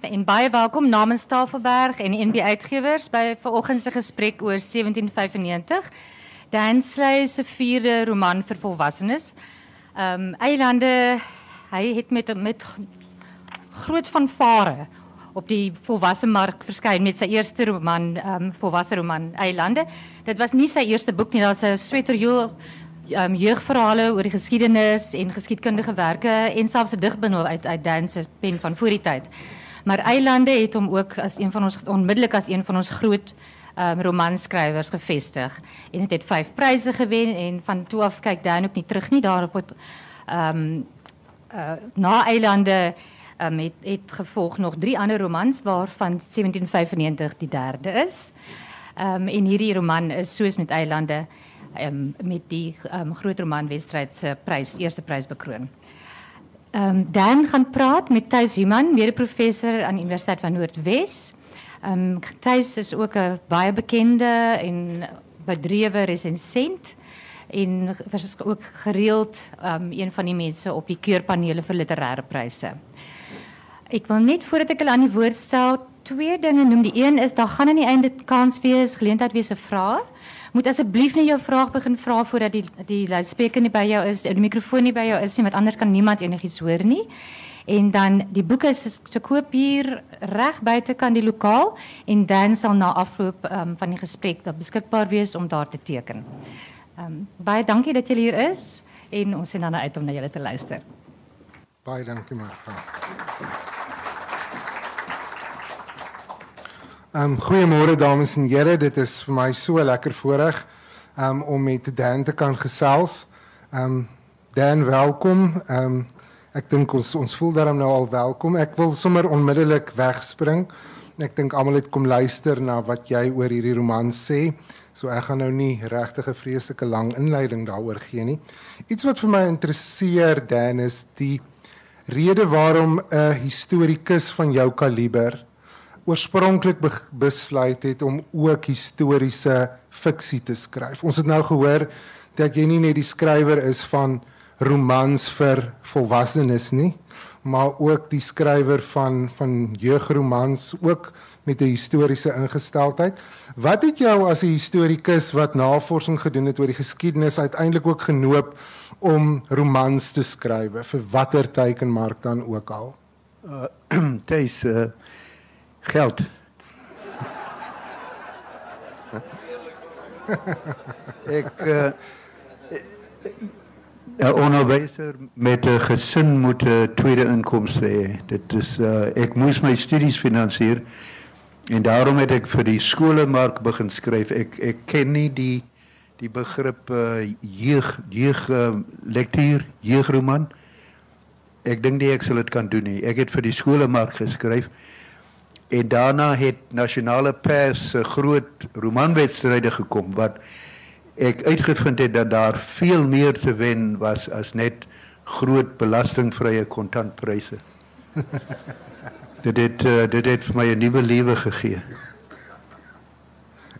En baie welkom namens Tafelberg en NB Uitgewers by vanoggend se gesprek oor 1795. Dan Sley se vierde roman vir volwassenes. Ehm um, Eilande hy het met met groot fanfare op die volwasse mark verskyn met sy eerste roman, ehm volwasse roman Eilande. Dit was nie sy eerste boek nie, daar's 'n sweterjoel um, jeugverhale oor die geskiedenis en geskiedkundige werke en selfs 'n digbundel uit uit Dan se pen van voor die tyd. Maar Eilande het hom ook as een van ons onmiddellik as een van ons groot um, romanskrywers gevestig en het vyf pryse gewen en van toe af kyk Dan ook nie terug nie daarop het um, uh, na Eilande um, het gevolg nog drie ander romans waarvan 1795 die derde is. Ehm um, en hierdie roman is soos met Eilande um, met die um, groot romanwedstryd se eerste prys bekroon. Ehm um, Dan gaan praat met Thys Human, mede-professor aan die Universiteit van Noordwes. Ehm um, Thys is ook 'n baie bekende en bedrewe resensent en was ook gereeld um, een van die mense op die keurpanele vir literêre pryse. Ek wil net voordat hulle aan die woord stel, twee dinge noem. Die een is daar gaan aan die einde kans wees, geleentheid wees vir vrae moet asseblief nie jou vraag begin vra voordat die die luidspreker nie by jou is, die mikrofoon nie by jou is nie, want anders kan niemand enigiets hoor nie. En dan die boeke is te koop hier reg buite kan die lokaal en dan sal na afloop um, van die gesprek dat beskikbaar wees om daar te teken. Ehm um, baie dankie dat julle hier is en ons sien dan uit om na julle te luister. Baie dankie Martha. Um goeiemôre dames en here, dit is vir my so lekker voorreg um om met Dan te kan gesels. Um Dan, welkom. Um ek dink ons ons voel daarom nou al welkom. Ek wil sommer onmiddellik wegspring. Ek dink almal het kom luister na wat jy oor hierdie roman sê. So ek gaan nou nie regtig 'n vreeslike lang inleiding daaroor gee nie. Iets wat vir my interesseer Dan is die rede waarom 'n historikus van jou kaliber oorspronklik be besluit het om ook historiese fiksie te skryf. Ons het nou gehoor dat jy nie net die skrywer is van romans vir volwassenes nie, maar ook die skrywer van van jeugromans ook met 'n historiese ingesteldheid. Wat het jou as 'n historikus wat navorsing gedoen het oor die geskiedenis uiteindelik ook genoop om romans te skryf vir watter teikenmark dan ook al? Uh, Dis uh, geld. ek uh, ja, onderwyser met 'n gesin moet 'n tweede inkomste hê. Dit is uh, ek moes my studies finansier en daarom het ek vir die skolemark begin skryf. Ek ek ken nie die die begrip uh, jeug jeug uh, lektuur, jeugroman. Ek dink nie ek sal dit kan doen nie. Ek het vir die skolemark geskryf. En daarna het nasionale pers se groot romanwedstryde gekom wat ek uitgevind het dat daar veel meer te wen was as net groot belastingvrye kontantpryse. dit het uh, dit het vir my 'n nuwe lewe gegee.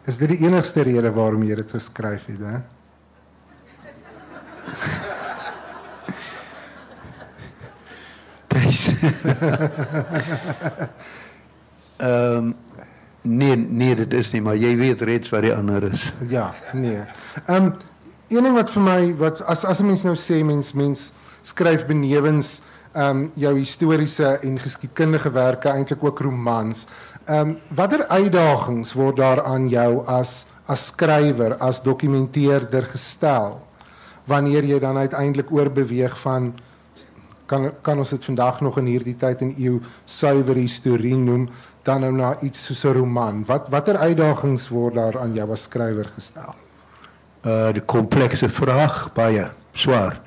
Is dit die enigste rede waarom jy dit geskryf het, hè? Dis. Ehm um, nee nee dit is nie maar jy weet reeds wat die ander is. Ja, nee. Ehm um, een ding wat vir my wat as as 'n mens nou sê mens mens skryf benewens ehm um, jou historiese en geskiedkundige werke eintlik ook romans. Ehm um, watter uitdagings word daar aan jou as as skrywer, as dokumenteerder gestel wanneer jy dan uiteindelik oorbeweeg van kan kan ons dit vandag nog in hierdie tyd en eeu suiwer historie noem dan nou na iets soos 'n roman. Wat watter uitdagings word daar aan jou as skrywer gestel? Uh die komplekse vraag baie swaar.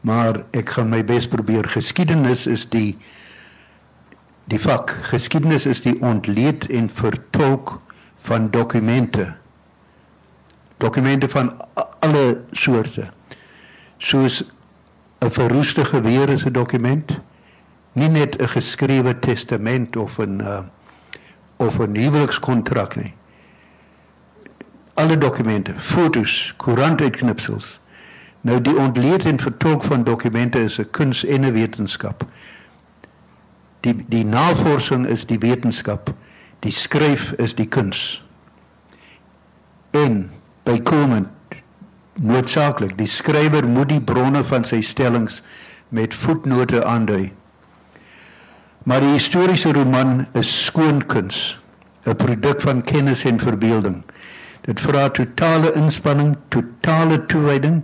Maar ek gaan my bes probeer. Geskiedenis is die die vak. Geskiedenis is die ontleed en vertolk van dokumente. Dokumente van alle soorte. Soos 'n verroeste geweer is 'n dokument, nie net 'n geskrewe testament of 'n uh of 'n huwelikskontrak nie. Alle dokumente, foto's, koerantuitknipsels. Nou die ontleed en vertolk van dokumente is 'n kuns en 'n wetenskap. Die die navorsing is die wetenskap. Die skryf is die kuns. En bykomend noodsaaklik, die skrywer moet die bronne van sy stellings met voetnote aandui. Maar die historiese roman is skoon kuns, 'n produk van kennis en verbeelding. Dit vra totale inspanning, totale toewyding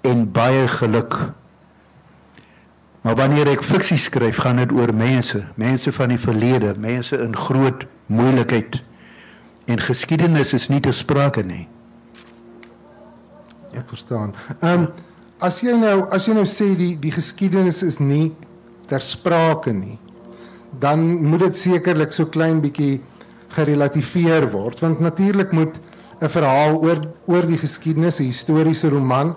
en baie geluk. Maar wanneer ek fiksie skryf, gaan dit oor mense, mense van die verlede, mense in groot moeilikheid. En geskiedenis is nie te sprake nie. Ek verstaan. Ehm um, as jy nou as jy nou sê die die geskiedenis is nie ter sprake nie, dan moet dit sekerlik so klein bietjie gerelativeer word want natuurlik moet 'n verhaal oor oor die geskiedenis, 'n historiese roman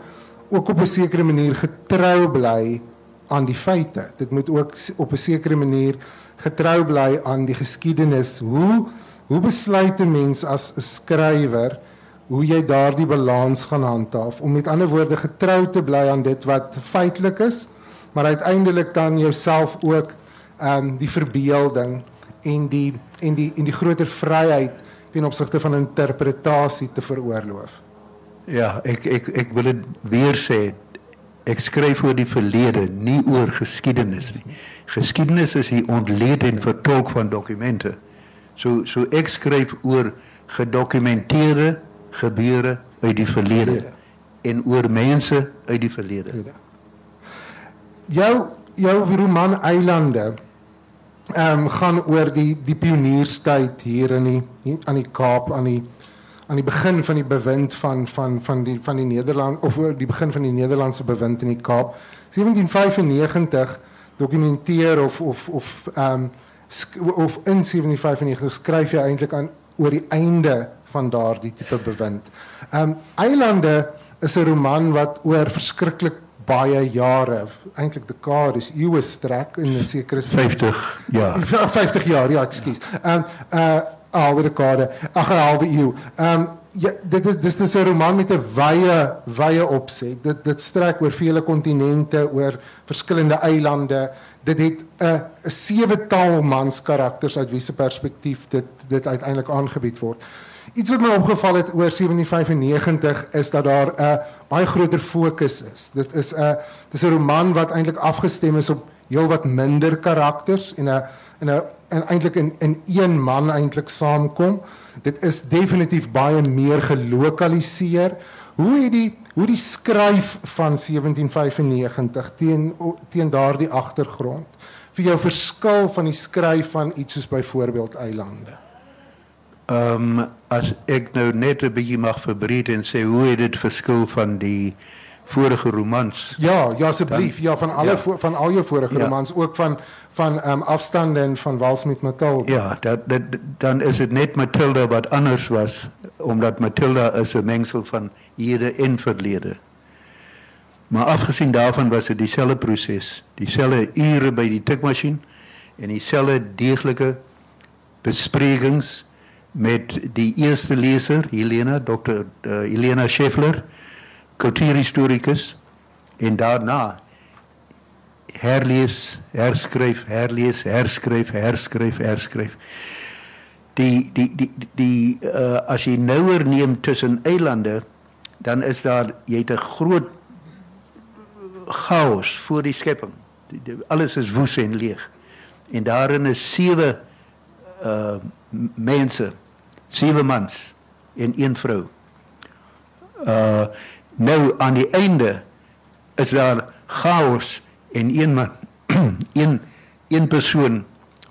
ook op 'n sekere manier getrou bly aan die feite. Dit moet ook op 'n sekere manier getrou bly aan die geskiedenis. Hoe hoe besluit 'n mens as 'n skrywer hoe jy daardie balans gaan handhaaf om met ander woorde getrou te bly aan dit wat feitelik is, maar uiteindelik dan jouself ook ehm um, die verbeelding en die en die en die groter vryheid ten opsigte van interpretasie te veroorloof. Ja, ek ek ek wil dit weer sê. Ek skryf oor die verlede, nie oor geskiedenis nie. Geskiedenis is die ontleed en vertolk van dokumente. So so ek skryf oor gedokumenteerde gebeure uit die verlede ja. en oor mense uit die verlede. Ja. Jou jou roman Eilande ehm um, gaan oor die die pionierstyd hier in die hier aan die Kaap aan die aan die begin van die bewind van van van die van die Nederland of die begin van die Nederlandse bewind in die Kaap 1795 dokumenteer of of of ehm um, of in 1795 skryf jy eintlik aan oor die einde van daardie tipe bewind. Ehm um, Eilande is 'n roman wat oor verskriklik baie jare, eintlik dekades, eeue strek in 'n sekere 50 jaar. 50 jaar, ja, ekskuus. Ehm um, uh alweer dekade, ag halwe eeu. Ehm um, ja, dit is dis dis 'n roman met 'n wye wye opset. Dit dit strek oor vele kontinente, oor verskillende eilande. Dit het 'n 'n sewe taal mans karakters uit wie se perspektief dit dit uiteindelik aangebied word. Iets wat my opgeval het oor 1795 is dat daar 'n uh, baie groter fokus is. Dit is 'n uh, dis 'n roman wat eintlik afgestem is op heelwat minder karakters en 'n en 'n en eintlik in in een man eintlik saamkom. Dit is definitief baie meer gelokaliseer. Hoe het die hoe die skryf van 1795 teen teen daardie agtergrond vir jou verskil van die skryf van iets soos byvoorbeeld Eilande? Ehm um, as ek nou net 'n bietjie mag verbreed en sê hoe het dit verskil van die vorige romans? Ja, ja asseblief. Ja, van alle ja. van al jou vorige ja. romans, ook van van ehm um, afstande en van Wals met Matilda. Ja, dat, dat dan is dit net Matilda wat anders was omdat Matilda is 'n mengsel van hede en verlede. Maar afgesien daarvan was dit dieselfde proses, dieselfde ure by die tikmasjien en dieselfde deeglike besprekings met die eerste leser Helena Dr. Uh, Helena Scheffler kultuurhistorikus en daarna herlees, herskryf, herlees, herskryf, herskryf, herskryf. Die die die die uh, as jy nouer neem tussen eilande dan is daar jy het 'n groot chaos voor die skepping. Die, die, alles is woes en leeg. En daarin is sewe uh mense sewe mans en een vrou. Uh nou aan die einde is daar chaos en een man een een persoon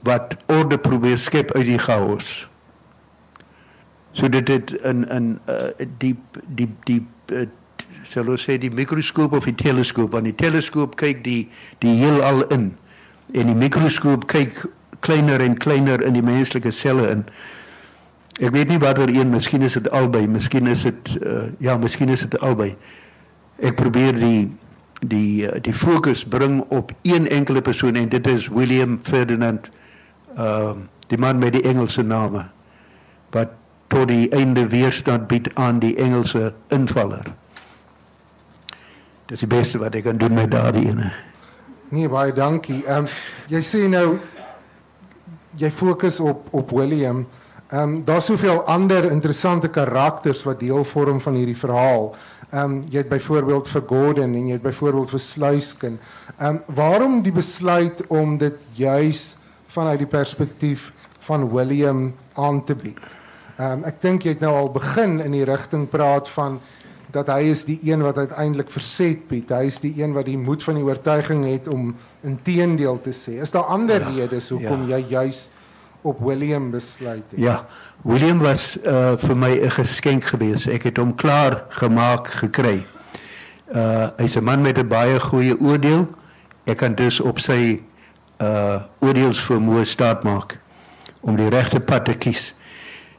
wat orde probeer skep uit die chaos. So dit dit in in uh, die die die uh, sal ons sê die mikroskoop of die teleskoop want die teleskoop kyk die die heelal in en die mikroskoop kyk kleiner en kleiner in die menslike selle in. Ek weet nie watter een, miskien is dit albei, miskien is dit uh, ja, miskien is dit albei. Ek probeer die die uh, die fokus bring op een enkele persoon en dit is William Ferdinand ehm uh, die man met die Engelse name wat tot die einde weerstand bied aan die Engelse invaller. Dis die beste wat ek kan doen met daardie ene. Nee, baie dankie. Ehm um, jy sê nou jy fokus op op William. Um, daar's soveel ander interessante karakters wat deel vorm van hierdie verhaal. Ehm um, jy het byvoorbeeld vir Gordon en jy het byvoorbeeld vir Sluiskin. Ehm um, waarom die besluit om dit juis vanuit die perspektief van William aan te bied? Ehm um, ek dink jy het nou al begin in die rigting praat van dat hy is die een wat uiteindelik verset bied. Hy is die een wat die moed van die oortuiging het om inteendeel te sê. Is daar ander ja, redes hoekom ja. jy juis op William besluit het? Ja. William was uh vir my 'n geskenk geweest. Ek het hom klaar gemaak gekry. Uh hy's 'n man met 'n baie goeie oordeel. Ek kan dus op sy uh oordeels vermoë staat maak om die regte pad te kies.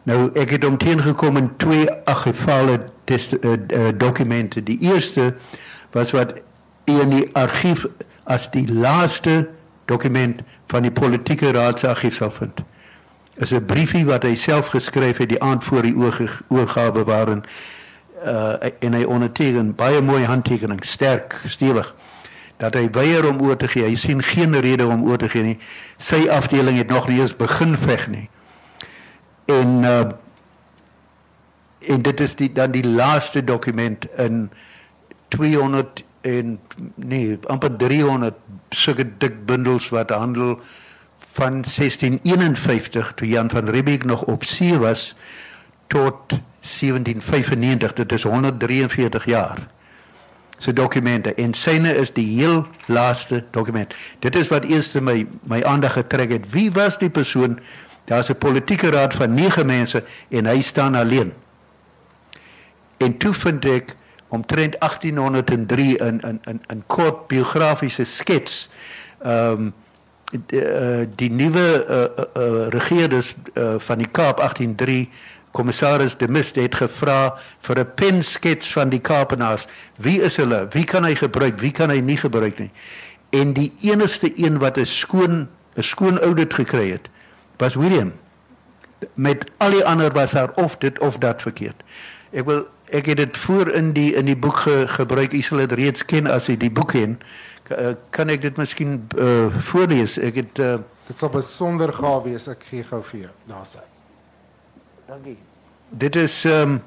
Nou ek het hom teengekom in twee argivale uh, uh, dokumente. Die eerste was wat in die argief as die laaste dokument van die politieke raadsargief sal vind. Is 'n briefie wat hy self geskryf het die aand voor die oorgawe waarin uh en hy onderteken baie mooi handtekening, sterk, stewig dat hy weier om oor te gee. Hy sien geen rede om oor te gee nie. Sy afdeling het nog nie eens begin veg nie. En uh en dit is die dan die laaste dokument in 200 en nee amper 300 sulke dik bundels wat handel van 1651 toe Jan van Riebeeck nog op see was tot 1795 dit is 143 jaar. Se dokumente en syne is die heel laaste dokument. Dit is wat eers my my aandag getrek het. Wie was die persoon? Daar's 'n politieke raad van 9 mense en hy staan alleen. En toe vind ek omtrent 1803 in in in 'n kort biografiese skets ehm um, die, uh, die nuwe uh, uh, uh, regerings uh, van die Kaap 1803 kommissaris de Mist het gevra vir 'n penskets van die Kaapenaars. Wie is hulle? Wie kan hy gebruik? Wie kan hy nie gebruik nie? En die enigste een wat 'n skoon 'n skoon audit gekry het, was William. Met al die ander was daar of dit of dat verkeerd. Ek wil ek het dit voor in die in die boek ge, gebruik. U sal dit reeds ken as u die boek ken. Eh, kan ek dit miskien uh, voorlees? Ek het uh, dit sal besonder gaaf wees. Ek gee gou vir jou. Daar sê. Dankie. Dit is ehm um,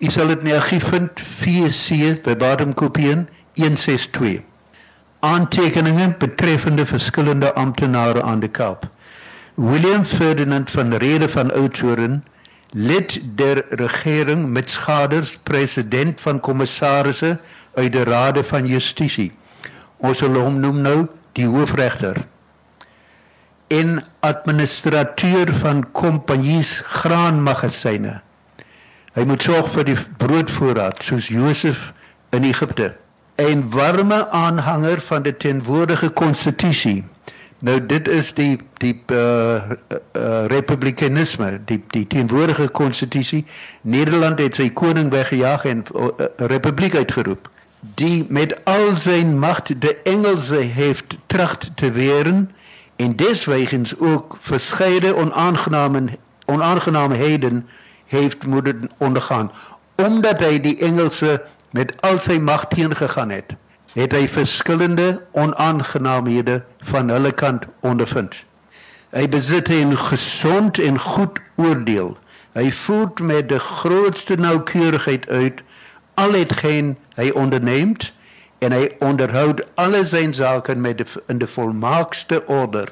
u sal dit in argief vind 4C by Badem Kopien 162. Aantekeninge betreffende verskillende amptenare aan die Kaap. William Ferdinand van Rede van Oudtshoorn lid der regering met skaders president van kommissarisse uit die rade van justisie ons sal hom noem nou die hoofregter en administrateur van kompanjies graanmagasyne hy moet sorg vir die broodvoorraad soos Josef in Egipte 'n warme aanhanger van die tenwoordige konstitusie Nou dit is die die uh, uh, republikeinisme, die die teenwoordige konstitusie. Nederland het sy koning weggejaag en uh, republiek uitgeroep. Die met al sy magt de Engelse heeft tracht te weren en deswegens ook verskeide onaangename onaangenaamheden heeft moeten ondergaan omdat hy die Engelse met al sy mag teengegaan het het hy verskillende onaangenaamhede van hulle kant ondervind. Hy besit 'n gesond en goed oordeel. Hy voer met die grootste noukeurigheid uit al hetgeen hy onderneem en hy onderhou alle sy sake met die, in die volmaakste orde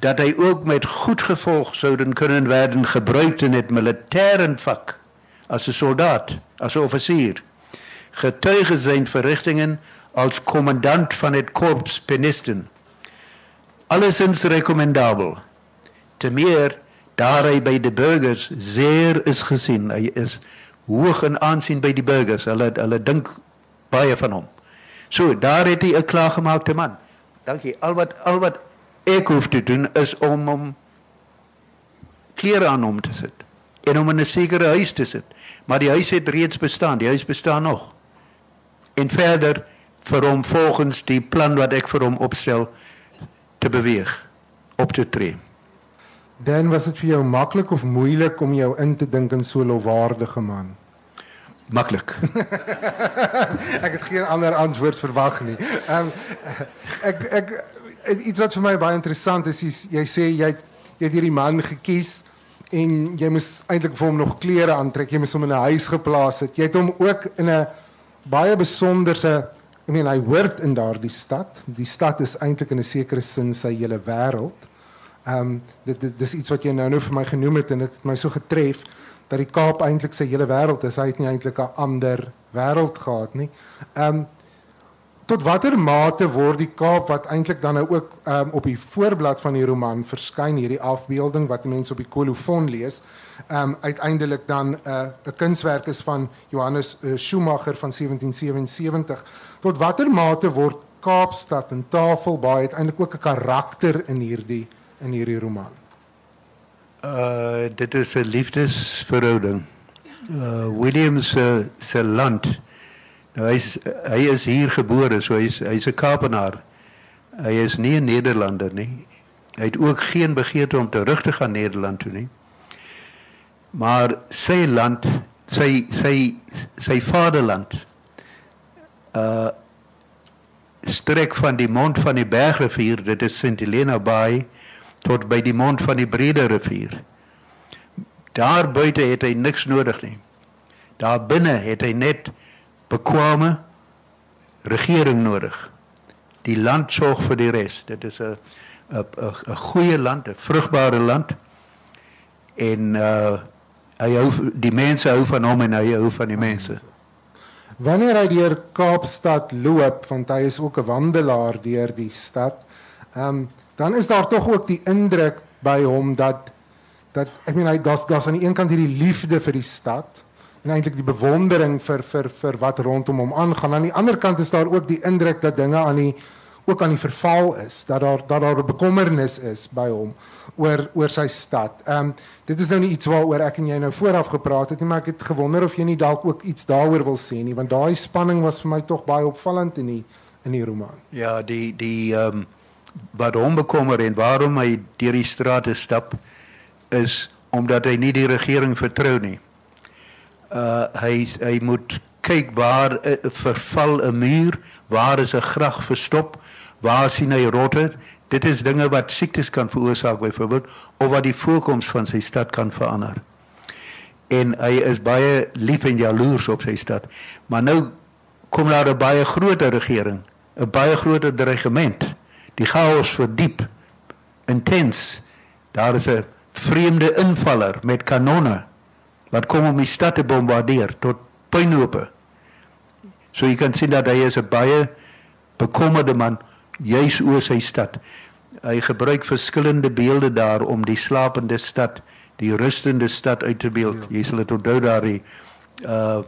dat hy ook met goed gevolg souden kunnen werden gebruikt in het militaire vak as 'n soldaat, as 'n offisier getuige zijn verrichtingen als commandant van het korps Penisten. Alleszins recommendabel. Te meer daar hij bij de burgers zeer is gezien. Hij is hoog in aanzien bij die burgers. Hulle hulle dink baie van hom. So, daar het hy 'n klaargemaakte man. Dankie. Al wat al wat ek hoef te doen is om hom klere aan hom te sit en om in 'n sekere huis te sit. Maar die huis het reeds bestaan. Die huis bestaan nog en verder vir hom volgens die plan wat ek vir hom opstel te beweeg op te tree. Dan was dit vir jou maklik of moeilik om jou in te dink in so 'n waardige man? Maklik. ek het geen ander antwoord verwag nie. Ehm um, ek ek iets wat vir my baie interessant is, is jy sê jy het, jy het hierdie man gekies en jy moes eintlik vir hom nog klere aantrek. Jy moes hom in 'n huis geplaas het. Jy het hom ook in 'n baie besonderse I mean hy hoort in daardie stad. Die stad is eintlik in 'n sekere sin sy hele wêreld. Ehm um, dit, dit dis iets wat jy nou nou vir my genoem het en dit het my so getref dat die Kaap eintlik sy hele wêreld is. Hy het nie eintlik 'n ander wêreld gehad nie. Ehm um, tot watter mate word die Kaap wat eintlik dan nou ook um, op die voorblad van die roman verskyn hierdie afbeelding wat mense op die kolofon lees, um, uiteindelik dan 'n uh, kunswerk is van Johannes uh, Schumacher van 1777. Tot watter mate word Kaapstad en Tafelbaai uiteindelik ook 'n karakter in hierdie in hierdie roman? Uh dit is 'n liefdesverhouding. Uh William se se land. Nou hy's hy is hier gebore, so hy's hy's 'n Kaapenaar. Hy is nie 'n Nederlander nie. Hy het ook geen begeerte om terug te gaan Nederland toe nie. Maar sy land, sy sy sy vaderland uh strek van die mond van die bergrivier, dit is St Helena Bay tot by die mond van die Brede rivier. Daar buite het hy niks nodig nie. Daar binne het hy net bekwame regering nodig. Die land sorg vir die res. Dit is 'n 'n 'n goeie land, 'n vrugbare land. En uh hy hou die mense hou van hom en hy hou van die mense. Wanneer hy deur Kaapstad loop, want hy is ook 'n wandelaar deur die stad. Ehm um, dan is daar tog ook die indruk by hom dat dat ek meen hy daar's daar's aan die een kant hierdie liefde vir die stad en eintlik die bewondering vir vir vir wat rondom hom aangaan. Aan die ander kant is daar ook die indruk dat dinge aan die ook aan die verval is, dat daar dat daar 'n bekommernis is by hom oor oor sy stad. Ehm um, dit is nou nie iets waaroor ek en jy nou vooraf gepraat het nie, maar ek het gewonder of jy nie dalk ook iets daaroor wil sê nie, want daai spanning was vir my tog baie opvallend in die in die roman. Ja, die die ehm um wat hom bekommer en waarom hy deur die strate stap is omdat hy nie die regering vertrou nie. Uh hy hy moet kyk waar uh, verval 'n muur, waar is 'n grag verstop, waar sien hy rotte? Dit is dinge wat siektes kan veroorsaak byvoorbeeld of wat die voorkoms van sy stad kan verander. En hy is baie lief en jaloers op sy stad. Maar nou kom daar 'n baie groter regering, 'n baie groter dreigement die chaos verdiep intens daar is 'n vreemde invaller met kanonne wat kom om die stad te bombardeer tot puinhope so jy kan sien dat hy is 'n baie bekommerde man juis oor sy stad hy gebruik verskillende beelde daar om die slapende stad die rustende stad uit te beeld ja. jy sal dit onthou daar die uh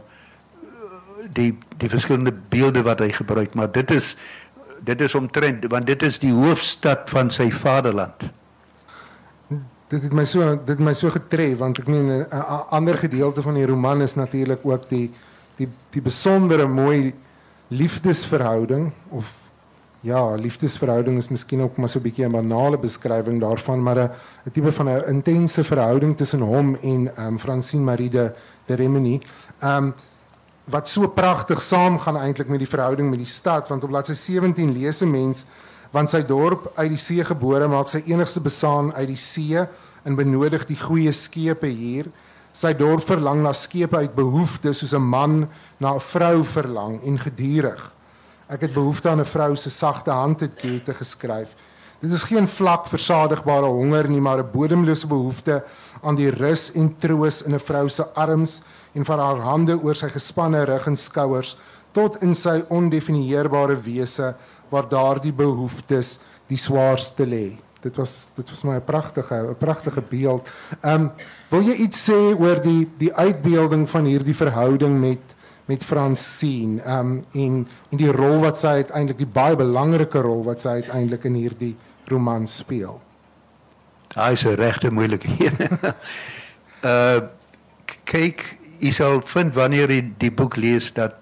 die die verskillende beelde wat hy gebruik maar dit is dit is omtrent want dit is die hoofstad van sy vaderland. Dit het my so dit my so getref want ek meen 'n ander gedeelte van die roman is natuurlik ook die die die besondere mooi liefdesverhouding of ja, liefdesverhouding is miskien ook maar so 'n bietjie 'n banale beskrywing daarvan, maar 'n 'n tipe van 'n intense verhouding tussen hom en ehm um, Francine Marie de de Remini. Ehm um, wat so pragtig saamgaan eintlik met die verhouding met die stad want op bladsy 17 lees 'n mens want sy dorp uit die see gebore maak sy enigste besaan uit die see en benodig die goeie skepe hier. Sy dorp verlang na skepe uit behoefte soos 'n man na 'n vrou verlang en gedurig ek het behoefte aan 'n vrou se sagte hand het te geskryf. Dit is geen vlak versadigbare honger nie maar 'n bodemlose behoefte aan die rus en troos in 'n vrou se arms en van haar hande oor sy gespanne rug en skouers tot in sy ondefinieerbare wese waar daardie behoeftes die swaarste lê. Dit was dit was my 'n pragtige 'n pragtige beeld. Ehm um, wil jy iets sê oor die die uitbeelding van hierdie verhouding met met Francine ehm um, en en die rol wat sy uiteindelik die baie belangrike rol wat sy uiteindelik in hierdie roman speel. Daai is 'n regte moeilike een. uh kyk jy sal vind wanneer jy die boek lees dat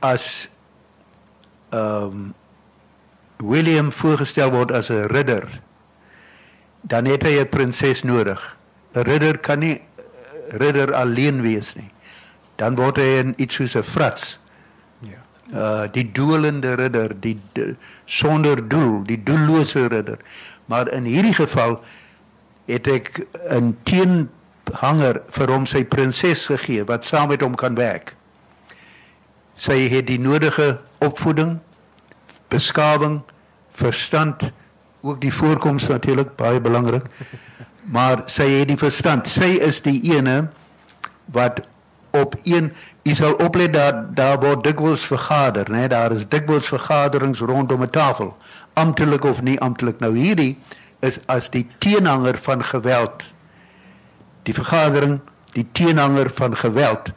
as ehm um, William voorgestel word as 'n ridder dan het hy 'n prinses nodig. 'n Ridder kan nie ridder alleen wees nie. dan word hy in iets soos 'n frats. Ja. Uh die doelende ridder, die de, sonder doel, die doellose ridder. Maar in hierdie geval het ek 'n teenhanger vir hom sy prinses gegee wat saam met hom kan werk. Sy het die nodige opvoeding, beskawing, verstand, ook die voorkoms natuurlik baie belangrik. Maar sy het die verstand. Sy is die ene wat op een jy sal oplet daar daar word dikwels vergader, né? Daar is dikwels vergaderings rondom 'n tafel, amptelik of nie amptelik. Nou hierdie is as die teenhanger van geweld. Die vergadering, die teenhanger van geweld.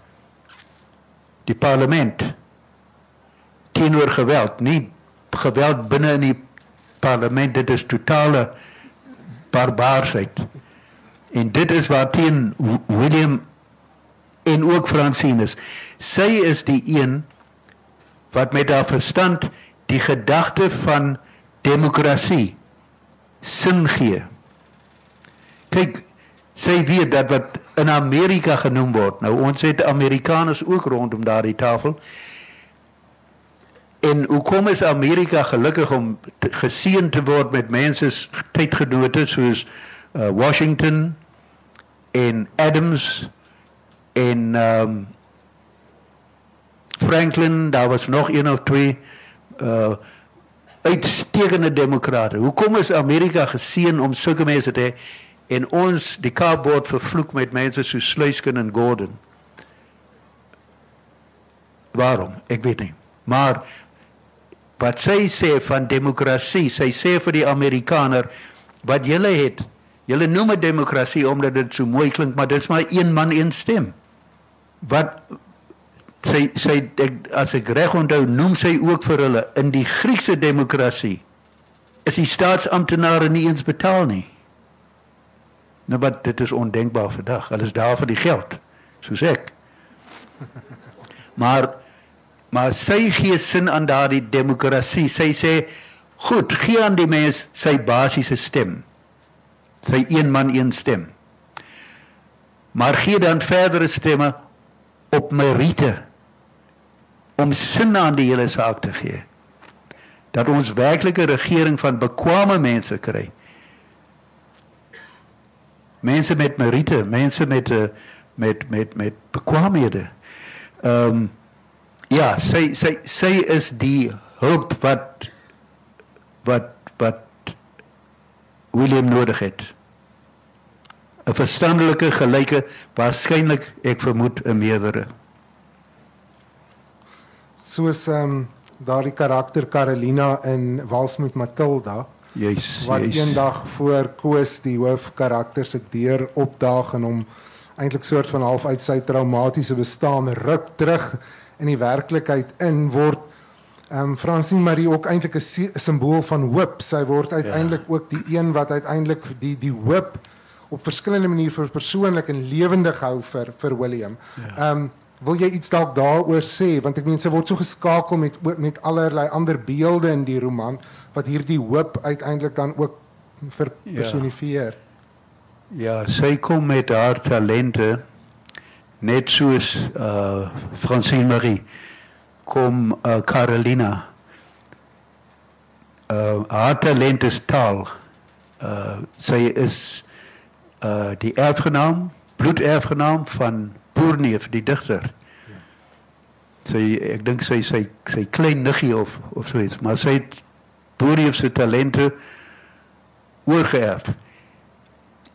Die parlement teenoor geweld, nie geweld binne in die parlement, dit is totale barbaarsheid. En dit is waar teen William en ook Francinus. Sy is die een wat met haar verstand die gedagte van demokrasie sin gee. Kyk, sy weet dat wat in Amerika genoem word. Nou ons het Amerikaners ook rondom daardie tafel. En hoe kom is Amerika gelukkig om geseën te word met mense tydgenote soos uh, Washington en Adams en um, Franklin, daar was nog een of twee uh uitstekende demokrate. Hoekom is Amerika geseën om sulke mense te hê en ons die Kaap word vervloek met mense soos Sluiskin en Gordon? Waarom? Ek weet nie. Maar wat sy sê van demokrasie, sy sê vir die Amerikaner wat julle het, julle noem dit demokrasie omdat dit so mooi klink, maar dit is maar een man een stem wat sy sy ek, as ek reg onthou noem sy ook vir hulle in die Griekse demokrasie is die staatsamptenare nie eens betaal nie. Nou wat dit is ondenkbaar vandag. Hulle is daar vir die geld, soos ek. Maar maar sy gee sin aan daardie demokrasie. Sy sê goed, gee aan die mens sy basiese stem. Sy een man een stem. Maar gee dan verdere stemme op meriete om sin aan die hele saak te gee. Dat ons werklike regering van bekwame mense kry. Mense met meriete, mense met eh, met met met bekwaamhede. Ehm um, ja, sy sy sy is die hulp wat wat wat William nodig het. 'n verstandelike gelyke waarskynlik ek vermoed 'n meerdere soos ehm um, daardie karakter Carolina in Wals met Matilda Juis, wat juis. eendag voor Koos die hoofkarakter se deur opdaag en hom eintlik soort van half uit sy traumatiese bestaan ruk terug in die werklikheid in word ehm um, Francine Marie ook eintlik 'n simbool van hoop. Sy word uiteindelik ja. ook die een wat uiteindelik die die hoop op verskillende maniere vir persoonlik en lewendig hou vir vir William. Ja. Ehm ja. um, wil jy iets dalk daaroor sê want ek meen sy word so geskakel met met allerlei ander beelde in die roman wat hierdie hoop uiteindelik dan ook verpersonifieer. Ja. ja, sy kom met haar talente net soos uh Francine Marie kom uh, Carolina. Uh haar talent is taal. Uh sy is uh die erfgenaam, bloederfgenaam van Boerneef, die digter. Sy ek dink sy sy sy klein niggie of of so iets, maar sy het Boerneef se talente oorgeerf.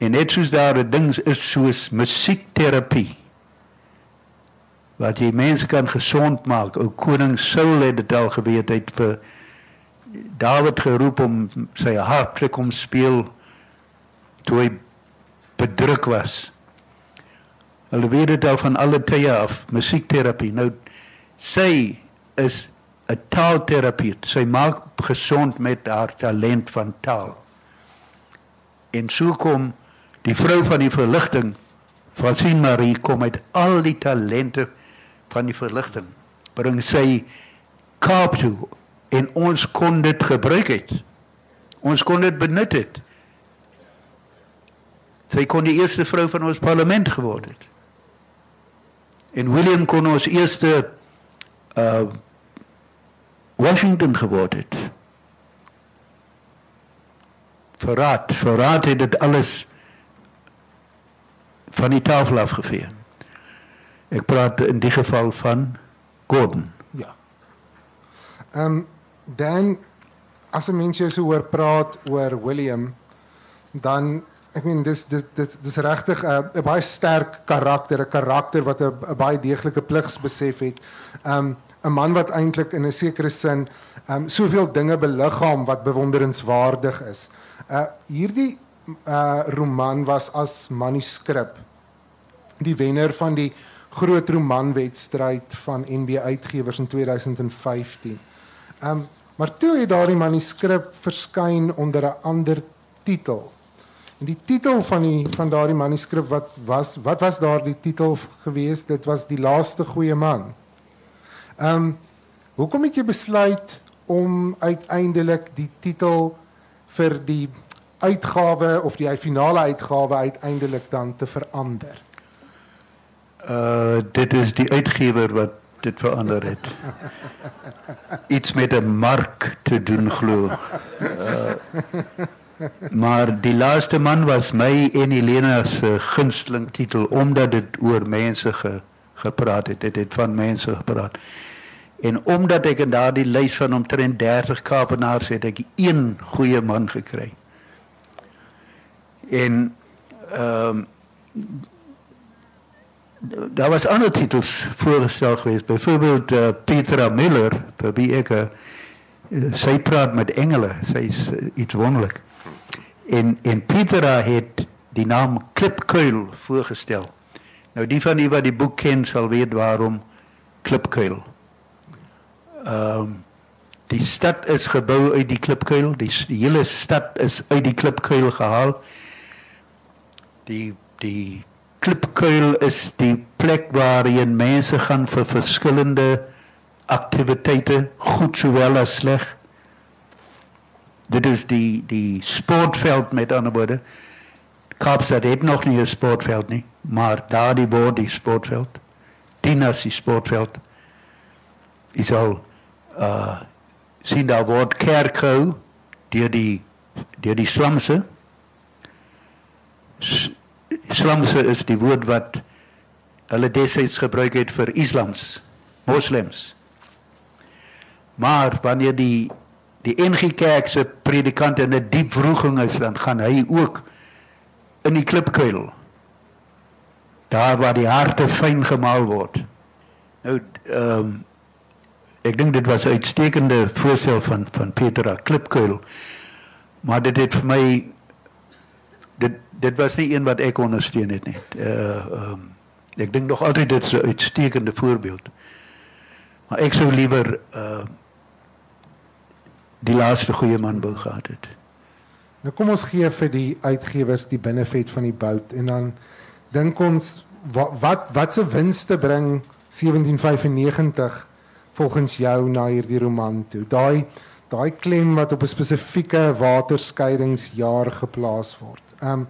En net soos daar 'n ding is soos musiekterapie. Wat jy mense kan gesond maak. Ou koning Saul het dit al geweet hy het vir Dawid geroep om sy harp te kom speel toe hy bedruk was. Hulle weet dit al van alle tye af, musiekterapie. Nou sy is 'n taalterapeut. Sy maak gesond met haar talent van taal. En so kom die vrou van die verligting, Francine Marie kom met al die talente van die verligting. Bring sy Kaap toe en ons kon dit gebruik het. Ons kon dit benut het. Sy kon die eerste vrou van ons parlement geword het En William kon ons eerste uh Washington geword het. Verraad, verraad het dit alles van die tafel afgevee. Ek praat in die geval van Gordon. Ja. Ehm um, dan as 'n mens jou so hoor praat oor William dan ek meen dis dis dis dis regtig 'n uh, baie sterk karakter, 'n karakter wat 'n baie deeglike pligsbesef het. Um, 'n man wat eintlik in 'n sekere sin um, soveel dinge beliggaam wat bewonderenswaardig is. Uh hierdie uh roman was as manuskrip die wenner van die groot romanwedstryd van NB Uitgewers in 2015. Ehm um, maar toe het daardie manuskrip verskyn onder 'n ander titel. En die titel van die van daardie manuskrip wat was wat was daardie titel gewees? Dit was Die laaste goeie man. Ehm um, hoekom het jy besluit om uiteindelik die titel vir die uitgawe of die finale uitgawe uiteindelik dan te verander? Uh dit is die uitgewer wat dit verander het. Iets met 'n mark te doen glo. Uh, maar die laaste man was my en Helena se gunsteling titel omdat dit oor mense ge, gepraat het. Dit het van mense gepraat. En omdat ek in daardie lys van omtrent 30 Kaapenaars het ek een goeie man gekry. En ehm um, daar was ander titels voorgestel geweest. Byvoorbeeld uh, Petra Miller, vir wie ek uh, sy praat met engele. Sy is uh, iets wonderlik. En en Petra het die naam Klipkuil voorgestel. Nou die van u wat die boek ken sal weet waarom Klipkuil. Ehm um, die stad is gebou uit die Klipkuil. Die, die hele stad is uit die Klipkuil gehaal. Die die klipkuil is die plek waarheen mense gaan vir verskillende aktiwiteite, goed sowel as sleg. Dit is die die sportveld met ander woorde. Kaapstad het nog nie 'n sportveld nie, maar daar die word die sportveld. Dinas die sportveld. Is al uh sien daar word kerkhou deur die deur die slumse Islamse is die woord wat hulle destyds gebruik het vir islams, moslems. Maar wanneer die die NG Kerk se predikant in 'n die diep wroging is, dan gaan hy ook in die klipkuil. Daar waar die harte fyn gemaal word. Nou ehm um, ek dink dit was 'n uitstekende voorstel van van Petra klipkuil. Maar dit het vir my dit was nie een wat ek ondersteun het nie. Uh um, ek dink nog altyd dit is 'n uitstekende voorbeeld. Maar ek sou liewer uh die laaste goeie man wou gehad het. Nou kom ons gee vir die uitgewers die benefit van die bout en dan dink ons wat wat wat se winste bring 1795 volgens jou na hierdie roman toe. Daai daai klem wat op 'n spesifieke waterskeidingsjaar geplaas word. Ehm um,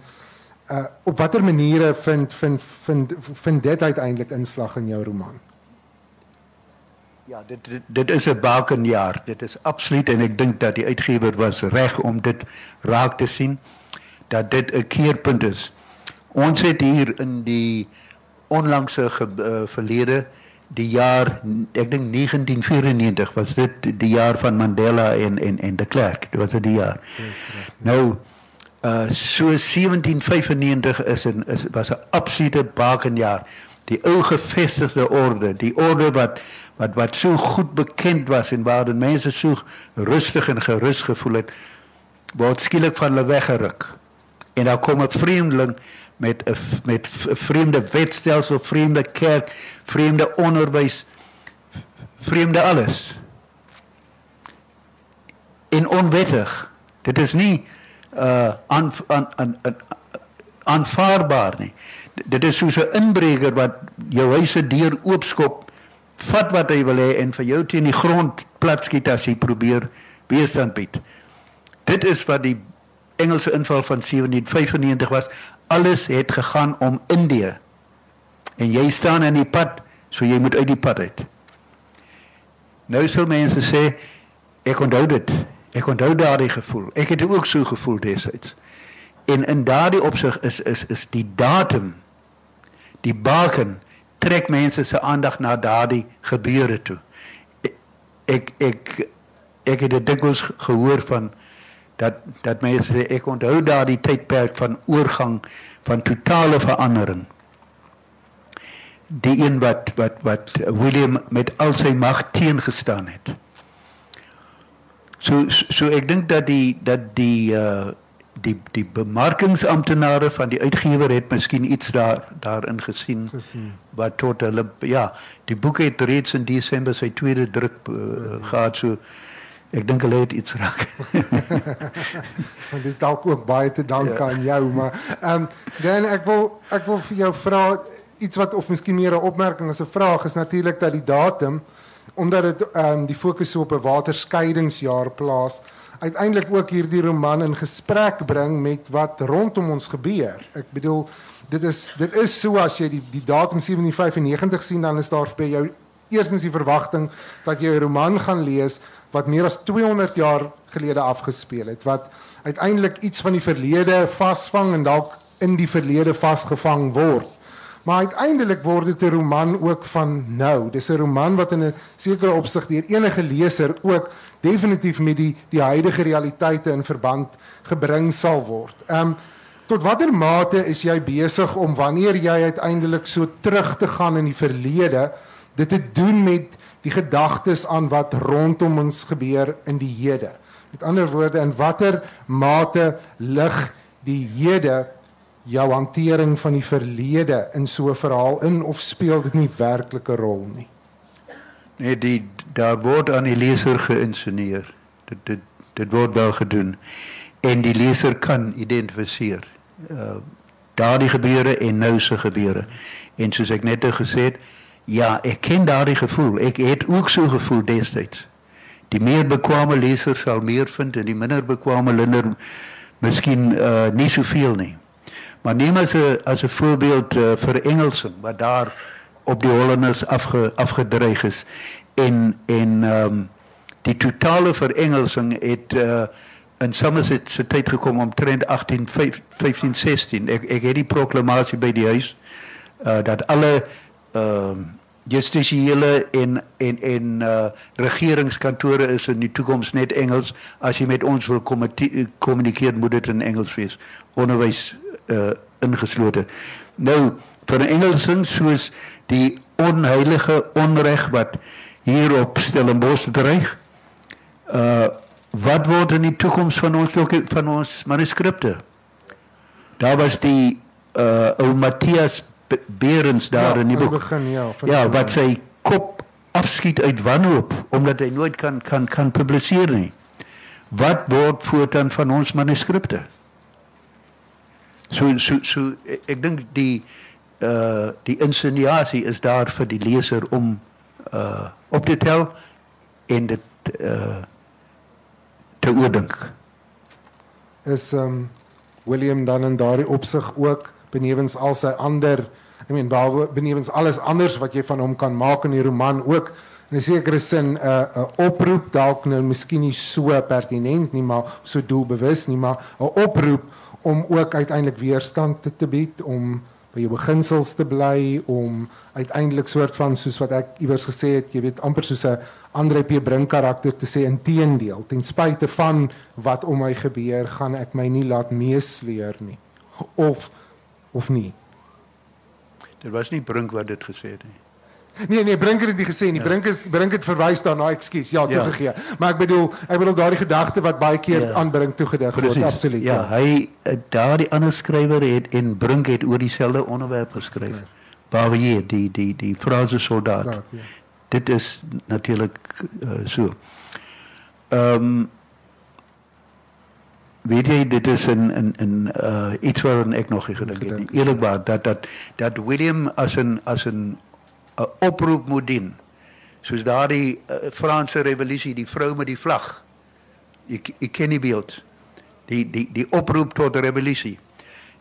uh op watter maniere vind vind vind vind dit uiteindelik inslag in jou roman? Ja, dit dit, dit is 'n bakenjaar. Dit is absoluut en ek dink dat die uitgewer was reg om dit raak te sien dat dit 'n keerpunt is. Ons het hier in die onlangse uh, verlede die jaar ek dink 1994 was dit die jaar van Mandela en en en de Klerk. Dit was die jaar. Nou uh so 1795 is 'n is was 'n absolute bakenjaar. Die ou gevestigde orde, die orde wat wat wat so goed bekend was en waar die mense so rustig en gerus gevoel het, word skielik van hulle weggeruk. En dan kom 'n vreemdeling met 'n met 'n vreemde wetstelsel, vreemde kerk, vreemde onderwys, vreemde alles. En onwettig. Dit is nie uh aan aan aan aanvaarbaar nie. Dit is soos 'n inbreker wat jou huise deur oopskop, vat wat hy wil hê en vir jou teen die grond plat skiet as jy probeer weerstand bied. Dit is wat die Engelse inval van 1795 was. Alles het gegaan om Indië. En jy staan in die pad So jy moet uit die pad uit. Nou sal mense sê ek onthou dit. Ek onthou daardie gevoel. Ek het ook so gevoel destyds. En in daardie opsig is is is die datum die baken trek mense se aandag na daardie gebeure toe. Ek ek ek het dit dikwels gehoor van dat dat mense ek onthou daardie tydperk van oorgang van totale verandering die een wat wat wat William met al sy mag teengestaan het. So so ek dink dat die dat die uh die die bemarkingsamptenare van die uitgewer het miskien iets daar daarin gesien, gesien. wat tot hulle ja, die boek het reeds in Desember sy tweede druk uh, mm. gehad so ek dink hulle het iets raak. Want dis dalk ook baie te danke ja. aan jou, maar ehm um, dan ek wil ek wil vir jou vra iets wat of miskien meer 'n opmerking as 'n vraag is natuurlik dat die datum omdat dit ehm um, die fokus op 'n waterskeidingsjaar plaas uiteindelik ook hierdie roman in gesprek bring met wat rondom ons gebeur. Ek bedoel dit is dit is so as jy die die datum 1795 sien dan is daar by jou eerstens die verwagting dat jy 'n roman gaan lees wat meer as 200 jaar gelede afgespeel het wat uiteindelik iets van die verlede vasvang en dalk in die verlede vasgevang word. Maar uiteindelik word dit 'n roman ook van nou. Dis 'n roman wat in 'n sekere opsig deur enige leser ook definitief met die die huidige realiteite in verband gebring sal word. Ehm um, tot watter mate is jy besig om wanneer jy uiteindelik so terug te gaan in die verlede dit te doen met die gedagtes aan wat rondom ons gebeur in die hede. Met ander woorde, in watter mate lig die hede jou hantering van die verlede in so 'n verhaal in of speel dit nie werklike rol nie? Nee, die daar word aan die leser geïnsinueer. Dit dit dit word wel gedoen en die leser kan identifiseer. Uh daardie gebeure en nou se gebeure. En soos ek net gesê het, ja, ek ken daardie gevoel. Ek het ook so gevoel destyds. Die meer bekwame leser sal meer vind en die minder bekwame leser miskien uh nie soveel nie. Maar neem as 'n as 'n voorbeeld uh, vir Engelsing wat daar op die Hollanders afge, afgedreig is. En en ehm um, die totale verengelsing het uh, in Somerset se tyd gekom om trend 18 15 16 ek ek het die proklamasie by die huis uh, dat alle ehm uh, justisiële en en en uh, regeringskantore is in die toekoms net Engels. As jy met ons wil kommunikeer moet dit in Engels wees. Onderwys uh, ingesloten. Nou, vir Engelsing soos die onheilige onreg wat hier op Stellenbosch dreig. Uh wat word in die toekoms van ons van ons manuskripte? Daar was die uh ou Matthias Berens daar ja, in die boek. Begin, ja, ja, wat sy kop afskiet uit wanhoop omdat hy nooit kan kan kan publiseer nie. Wat word voortaan van ons manuskripte? So so so ek dink die uh die insinuasie is daar vir die leser om uh op te tel en dit uh te oordink. Is um William dan in daardie opsig ook benewens al sy ander I mean benewens alles anders wat jy van hom kan maak in die roman ook in 'n sekere sin 'n uh, 'n oproep dalk nou miskien nie so pertinent nie maar so doelbewus nie maar 'n oproep om ook uiteindelik weerstand te, te bied om by jou beginsels te bly om uiteindelik soort van soos wat ek iewers gesê het jy weet amper soos 'n Andre P. Brink karakter te sê inteendeel ten spyte van wat om my gebeur gaan ek my nie laat meesleer nie. Of of nie. Dit was nie Brink wat dit gesê het nie Nee nee, Brink het dit gesê nie. Ja. Brink is Brink het verwys daarna, ekskuus. Ja, toegegee. Ja. Maar ek bedoel, ek bedoel daardie gedagte wat baie keer ja. aanbring toegedig word, absoluut. Ja, ja. hy eh, daardie ander skrywer het en Brink het oor dieselfde onderwerp geskryf. Barrier, die die die frase soldaat. Soldaat ja. Dit is natuurlik uh, so. Ehm um, weet jy dit is in in in uh iets wat ek nog gedink het. Eerlikwaar dat dat dat William as 'n as 'n 'n oproep moet dien. Soos daardie uh, Franse revolusie, die vrou met die vlag. Ek ek ken die beeld. Die die die oproep tot revolusie.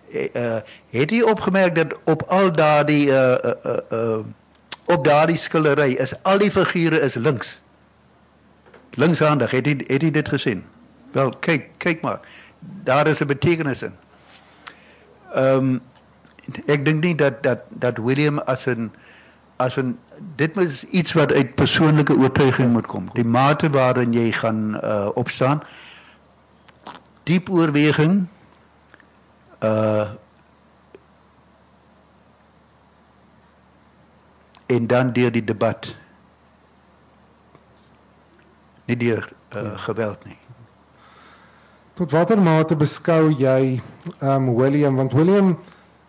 Uh, het jy opgemerk dat op al daardie uh uh uh op daardie skildery is al die figure is links. Linkshandig, het jy het jy dit gesien? Wel, kyk, kyk maar. Daar is 'n betekenis in. Ehm um, ek dink nie dat dat dat William as 'n as 'n dit moet iets wat uit persoonlike oortuiging moet kom. Die mate waarin jy gaan uh opstaan. Diep oorweging uh en dan deur die debat. Nie deur uh, geweld nie. Tot watter mate beskou jy um William want William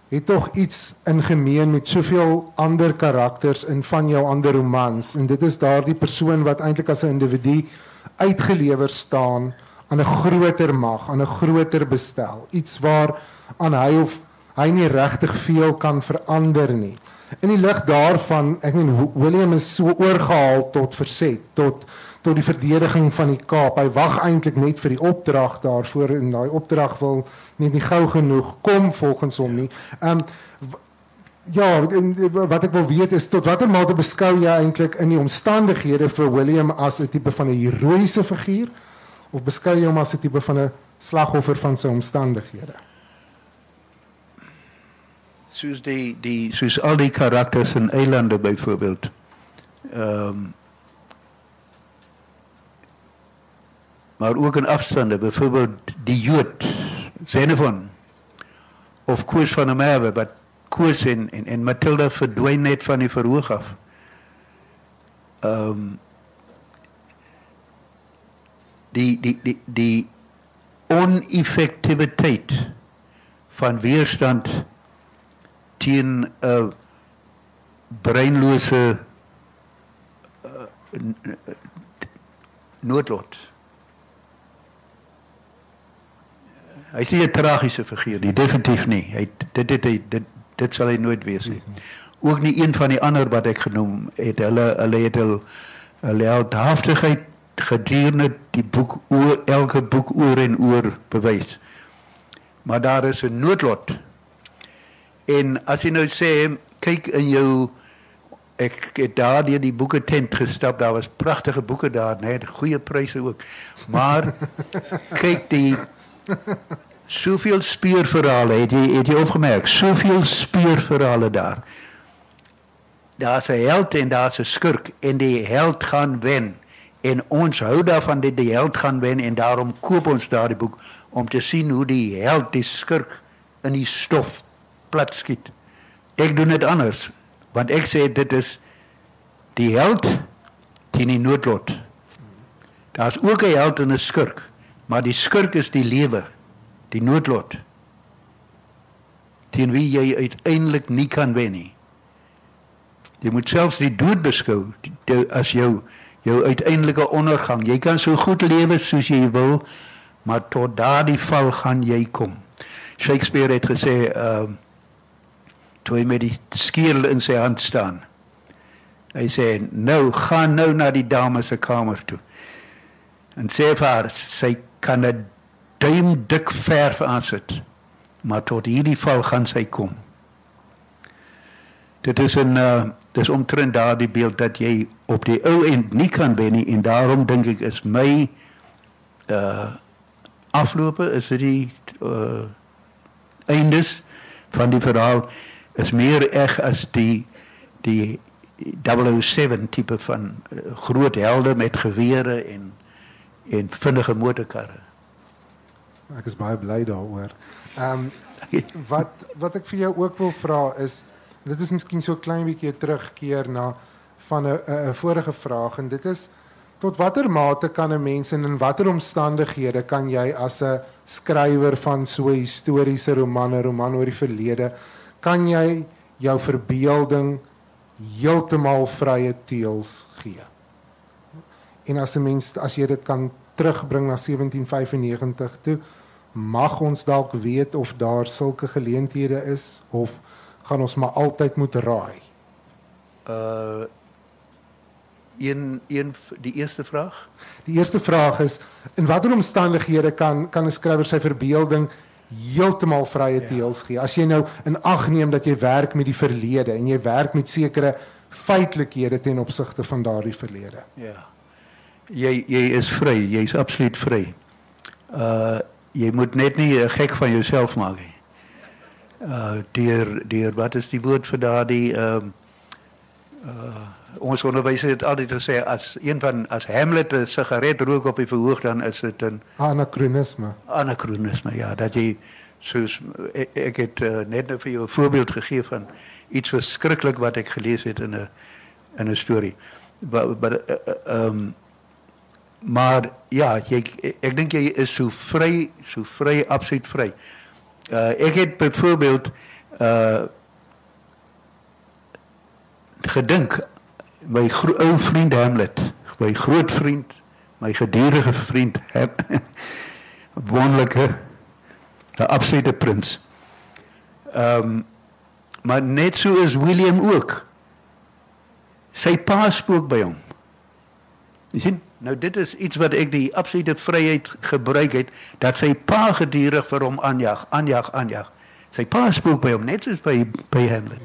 het tog iets in gemeen met soveel ander karakters in van jou ander romans en dit is daardie persoon wat eintlik as 'n individu uitgelewer staan aan 'n groter mag, aan 'n groter bestel, iets waar aan hy of hy nie regtig veel kan verander nie. In die lig daarvan, ek meen William is so oorgehaal tot verset, tot tot die verdediging van die Kaap. Hy wag eintlik net vir die opdrag daarvoor en daai opdrag wil net nie gou genoeg kom volgens hom nie. Ehm um, ja, wat ek wil weet is tot watter mate beskou jy eintlik in die omstandighede vir William as 'n tipe van 'n heroïese figuur of beskou jy hom as 'n tipe van 'n slagoffer van sy omstandighede? Soos die die soos al die karakters in Eilande byvoorbeeld. Ehm um, maar ook in afstande, byvoorbeeld die Jood, Xenophon of Koos van der Merwe wat Koos en en, en Matilda verdwyn net van die verhoog af. Ehm um, die die die die oneffektiwiteit van weerstand teen 'n breinlose uh, noodlot. Hy is nie 'n tragiese figuur nie, definitief nie. Hy dit dit dit dit, dit sal hy nooit wees nie. Ook nie een van die ander wat ek genoem het hulle hulle het hulle hulle heldhaftigheid gedurende die boek oor elke boek oor en oor bewys. Maar daar is 'n noodlot. En as jy nou sê kyk in jou ek het daar deur die boeke tent gestap, daar was pragtige boeke daar, net goeie pryse ook. Maar kyk die Soveel speurverhale het jy het jy opgemerk, soveel speurverhale daar. Daar's 'n held en daar's 'n skurk en die held gaan wen en ons hou daarvan dat die held gaan wen en daarom koop ons daardie boek om te sien hoe die held die skurk in die stof plat skiet. Ek doen dit anders want ek sê dit is die held teen die noodlot. Daar's ook 'n held en 'n skurk. Maar die skurk is die lewe, die noodlot. Teen wie jy uiteindelik nie kan wen nie. Jy moet selfs die dood beskou as jou jou uiteindelike ondergang. Jy kan so goed lewe soos jy wil, maar tot daardie val gaan jy kom. Shakespeare het gesê, ehm uh, toe hy met die skierel in sy hand staan. Hy sê, "Nou gaan nou na die dames se kamer toe." En sê vir haar, sy kan 'n duim dik verf aansit. Maar tot hierdie val gaan sy kom. Dit is 'n uh, dis omtrent daardie beeld dat jy op die ou end nie kan wen nie en daarom dink ek is my uh aflope is dit die uh eindes van die verhaal is meer eg as die die 007 tipe van uh, groot helde met gewere en en vinnige motorkarre. Ek is baie bly daaroor. Ehm um, wat wat ek vir jou ook wil vra is dit is miskien so klein bietjie terugkeer na van 'n vorige vraag en dit is tot watter mate kan 'n mens en in watter omstandighede kan jy as 'n skrywer van so historiese roman, 'n roman oor die verlede, kan jy jou verbeelding heeltemal vrye teels gee? En as 'n mens as jy dit kan terugbring na 1795 toe, mag ons dalk weet of daar sulke geleenthede is of gaan ons maar altyd moet raai. Uh een een die eerste vraag. Die eerste vraag is in watter omstandighede kan kan 'n skrywer sy verbeelding heeltemal vrye ja. teels gee? As jy nou in ag neem dat jy werk met die verlede en jy werk met sekere feitelikhede ten opsigte van daardie verlede. Ja. Jy jy is vry, jy's absoluut vry. Uh jy moet net nie gek van jouself maak nie. Uh deur deur wat is die woord vir daardie ehm uh, uh ons onderwysers het altyd gesê as een van as Hamlet 'n sigaret rook op die verhoog dan is dit 'n anachronisme. Anachronisme, ja, dat jy soos ek, ek het uh, net nou vir jou 'n voorbeeld gegee van iets verskriklik wat ek gelees het in 'n in 'n storie. Maar ehm um, maar ja, jy ek dink jy is so vry, so vry, absoluut vry. Uh ek het byvoorbeeld uh gedink my ou vriend Hamlet, my groot vriend, my gedurende vriend, wonderlike 'n absolute prins. Ehm um, maar net so is William ook. Sy pa spook by hom. Jy sien, nou dit is iets wat ek die absolute vryheid gebruik het dat sy pa gedurig vir hom aanjag, aanjag, aanjag. Sy pa spook by hom net soos by by Hamlet.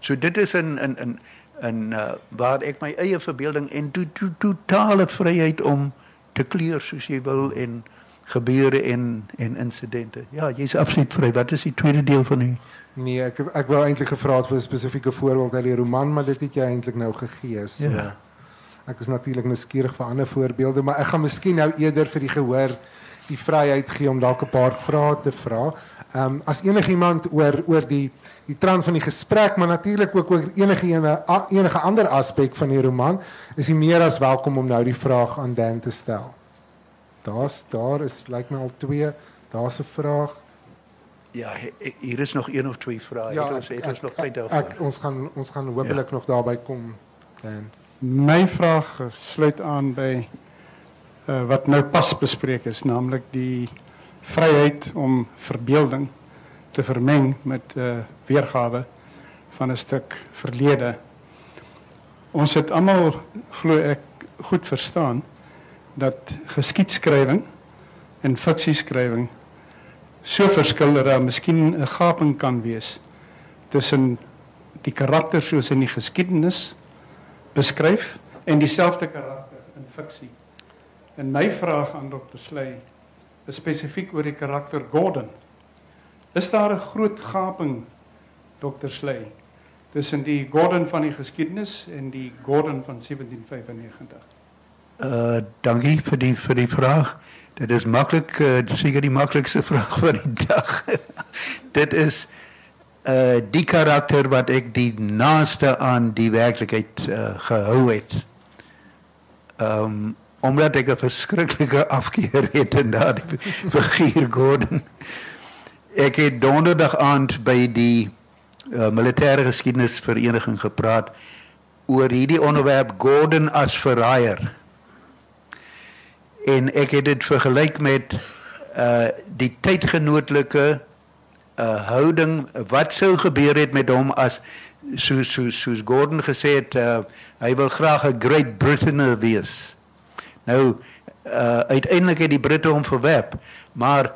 So dit is 'n 'n 'n en uh, waar ek my eie verbeelding en to, to, totale vryheid om te kleur soos jy wil en gebeure en en insidente. Ja, jy's absoluut vry. Wat is die tweede deel van u? Nee, ek ek wou eintlik gevra het vir 'n spesifieke voorbeeld uit die roman, maar dit het jy eintlik nou gegee. So. Ja. Ek is natuurlik nuuskierig vir ander voorbeelde, maar ek gaan miskien nou eerder vir die gehoor die vryheid gee om dalk 'n paar vrae te vra. Ehm um, as enigiemand oor oor die die trant van die gesprek, maar natuurlik ook oor enige ene, enige ander aspek van die roman, is jy meer as welkom om nou die vraag aan Dan te stel. Daar's daar is lyk like my al twee. Daar's 'n vraag. Ja, hier is nog een of twee vrae. Ja, ons het ons nog tyd daarvoor. Ek ons gaan ons gaan hopelik ja. nog daarby kom Dan. My vraag sluit aan by uh, wat nou pas bespreek is, naamlik die vryheid om verbeelding te vermeng met 'n uh, weergawe van 'n stuk verlede. Ons het almal glo ek goed verstaan dat geskiedskrywing en fiksieskrywing so verskil dat daar miskien 'n gaping kan wees tussen die karakter soos in die geskiedenis beskryf en dieselfde karakter in fiksie. En my vraag aan Dr. Sley is spesifiek oor die karakter Gordon. Is daar 'n groot gaping Dr. Sley tussen die Gordon van die geskiedenis en die Gordon van 1795? Uh dankie vir die vir die vraag. Dit is maklik, uh, seker die maklikste vraag van die dag. Dit is uh die karakter wat ek die naaste aan die werklikheid uh, gehou het. Um omdat ek 'n verskriklike afkeer het in daardie figuur Gordon. Ek het donderdag aand by die uh, militêre geskiedenisvereniging gepraat oor hierdie onderwerp Gordon as verraaier. En ek het dit vergelyk met uh die tydgenootlike uh houding wat sou gebeur het met hom as so so soos Gordon gesê het uh, hy wil graag 'n great Britainer wees. Nou uh uiteindelik het die Britte hom verwerp, maar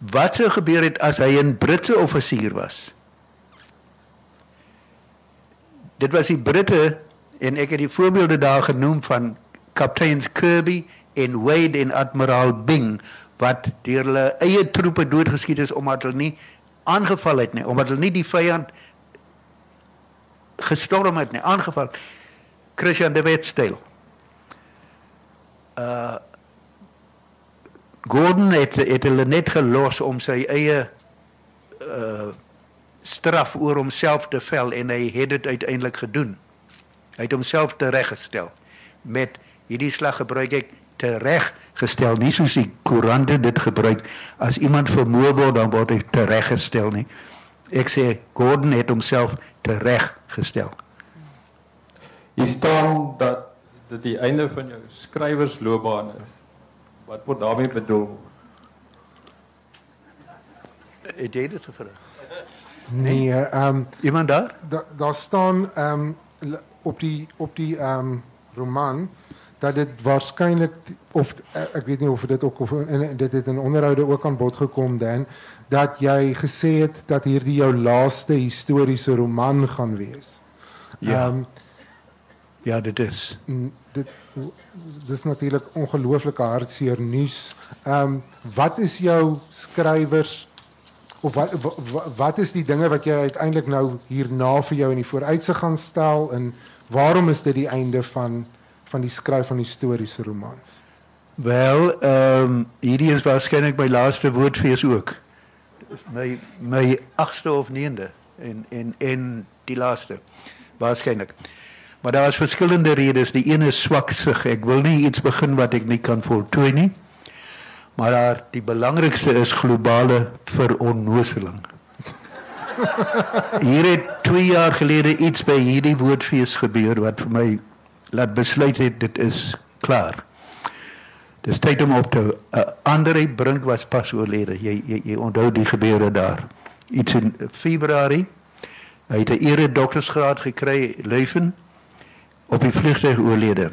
wat sou gebeur het as hy 'n Britse offisier was? Dit was die Britte en ek het die voorbeelde daar genoem van kapteins Kirby en Wade en admiraal Bing wat deur hulle eie troepe doodgeskiet is omdat hulle nie aangeval het nie, omdat hulle nie die vyand gestorm het nie, aangeval. Christian de Wet styl. Uh, Gordon het het hulle net gelos om sy eie uh straf oor homself te vel en hy het dit uiteindelik gedoen. Hy het homself tereggestel met hierdie slag gebruik ek tereggestel nie soos die koerante dit gebruik as iemand vermoor word dan word hy tereggestel nie. Ek sê Gordon het homself tereggestel. Hier staan dat dit die einde van jou skrywersloopbaan is. Wat word daarmee bedoel? Het jy dit gevra? Nee, ehm um, iemand daar? Daar da staan ehm um, op die op die ehm um, roman dat dit waarskynlik of ek weet nie of dit ook of in dit het in onderhoude ook aan bod gekom dan dat jy gesê het dat hierdie jou laaste historiese roman gaan wees. Ja. Um, Ja, dit is. Dit dis natuurlik ongelooflike hartseer nuus. Ehm um, wat is jou skrywers of wat wat is die dinge wat jy uiteindelik nou hierna vir jou in die vooruitsig gaan stel en waarom is dit die einde van van die skryf van historiese romans? Wel, ehm um, hierdie is waarskynlik my laaste woordfees ook. My my 8ste of 9de en en en die laaste waarskynlik. Maar daar is verskillende redes. Die een is swaksig. Ek wil nie iets begin wat ek nie kan voltooi nie. Maar daar die belangrikste is globale veronnoseling. Hier het 2 jaar gelede iets by hierdie woordfees gebeur wat vir my laat besluit het dit is klaar. Dis tyd om op te uh, Andre Brink was pas oorlede. Jy jy, jy onthou die gebeure daar. Iets in Februarie. Hy het 'n ere doktorsgraad gekry Leuven op die vliegtuig oorlede.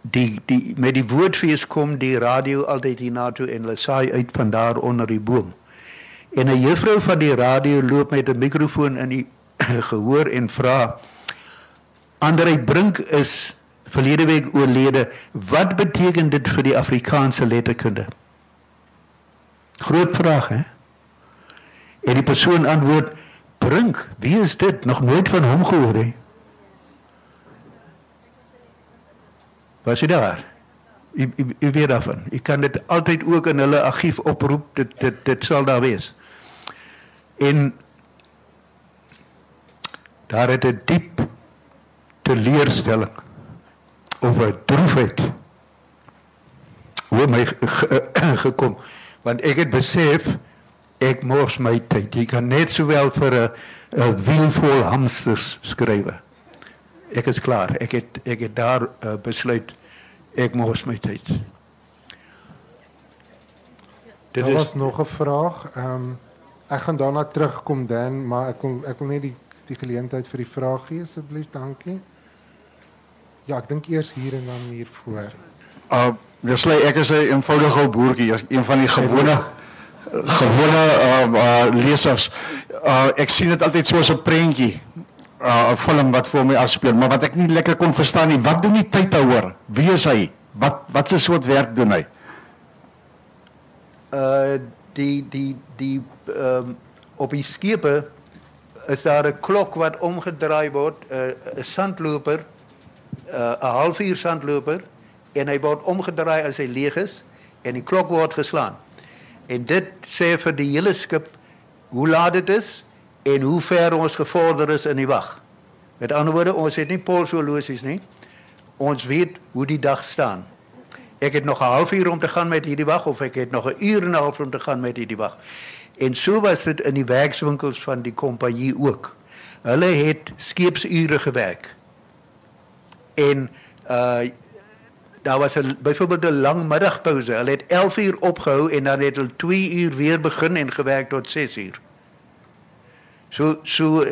Die die met die woordfees kom die radio altyd hier na toe en hulle saai uit van daar onder die boom. En 'n juffrou van die radio loop met 'n mikrofoon in die gehoor en vra Andre Brink is verlede week oorlede. Wat beteken dit vir die Afrikaanse letterkunde? Groot vraag, hè? En die persoon antwoord: "Brink, wie is dit? Nog nooit van hom gehoor nie." Was jy daar? U, u, u weet daarvan. U kan dit altyd ook in hulle argief oproep. Dit dit dit sal daar wees. En daar het 'n diep teleurstelling of 'n droefheid oor my gekom. Want ek het besef ek mors my tyd. Jy kan net sowel vir 'n 'n wiel vol hamsters skryf ek is klaar. Ek het ek het daar uh, besluit ek mors my tyd. Dit is was nog 'n vraag. Ehm um, ek gaan daarna terugkom dan maar ek kom ek wil net die die geleentheid vir die vraag gee asseblief. Dankie Ja, ek dink eers hier en dan hier voor. Uh, dis lê ek is 'n eenvoudige boertjie, een van die gewone gewone uh, uh lesers. Uh ek sien dit altyd soos 'n prentjie. Uh 'n film wat vir my afspeel, maar wat ek nie lekker kon verstaan nie, wat doen die tydhouer? Wie is hy? Wat wat se soort werk doen hy? Uh die die die ehm um, op die skepe is daar 'n klok wat omgedraai word, 'n uh, 'n sandloper uh, 'n halfuur sandloper en hy word omgedraai as hy leeg is en die klok word geslaan. En dit sê vir die hele skip hoe laat dit is en hoe ver ons gevorder is in die wag. Met ander woorde, ons het nie polshorlosies nie. Ons weet hoe die dag staan. Ek het nog 'n halfuur om te gaan met hierdie wag of ek het nog 'n uur en 'n half om te gaan met hierdie wag. En so was dit in die werkswinkels van die kompanjie ook. Hulle het skeepsure gewerk en uh daar was 'n byvoorbeeld 'n lang middagpouse. Hulle het 11 uur opgehou en dan het hulle 2 uur weer begin en gewerk tot 6 uur. So so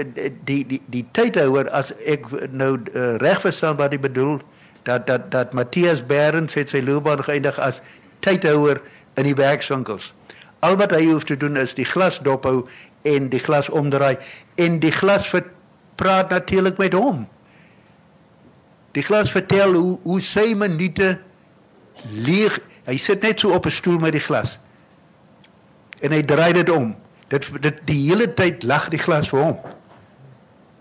die die die tydhouer as ek nou uh, reg verstaan wat hy bedoel dat dat dat Matthias Berends het sy loopbaan geëindig as tydhouer in die werkswinkels. Al wat hy hoef te doen is die glas dophou en die glas omdraai en die glas praat natuurlik met hom. Die glas vertel hoe hoe sy minute leeg. Hy sit net so op 'n stoel met die glas. En hy draai dit om. Dit dit die hele tyd lag die glas vir hom.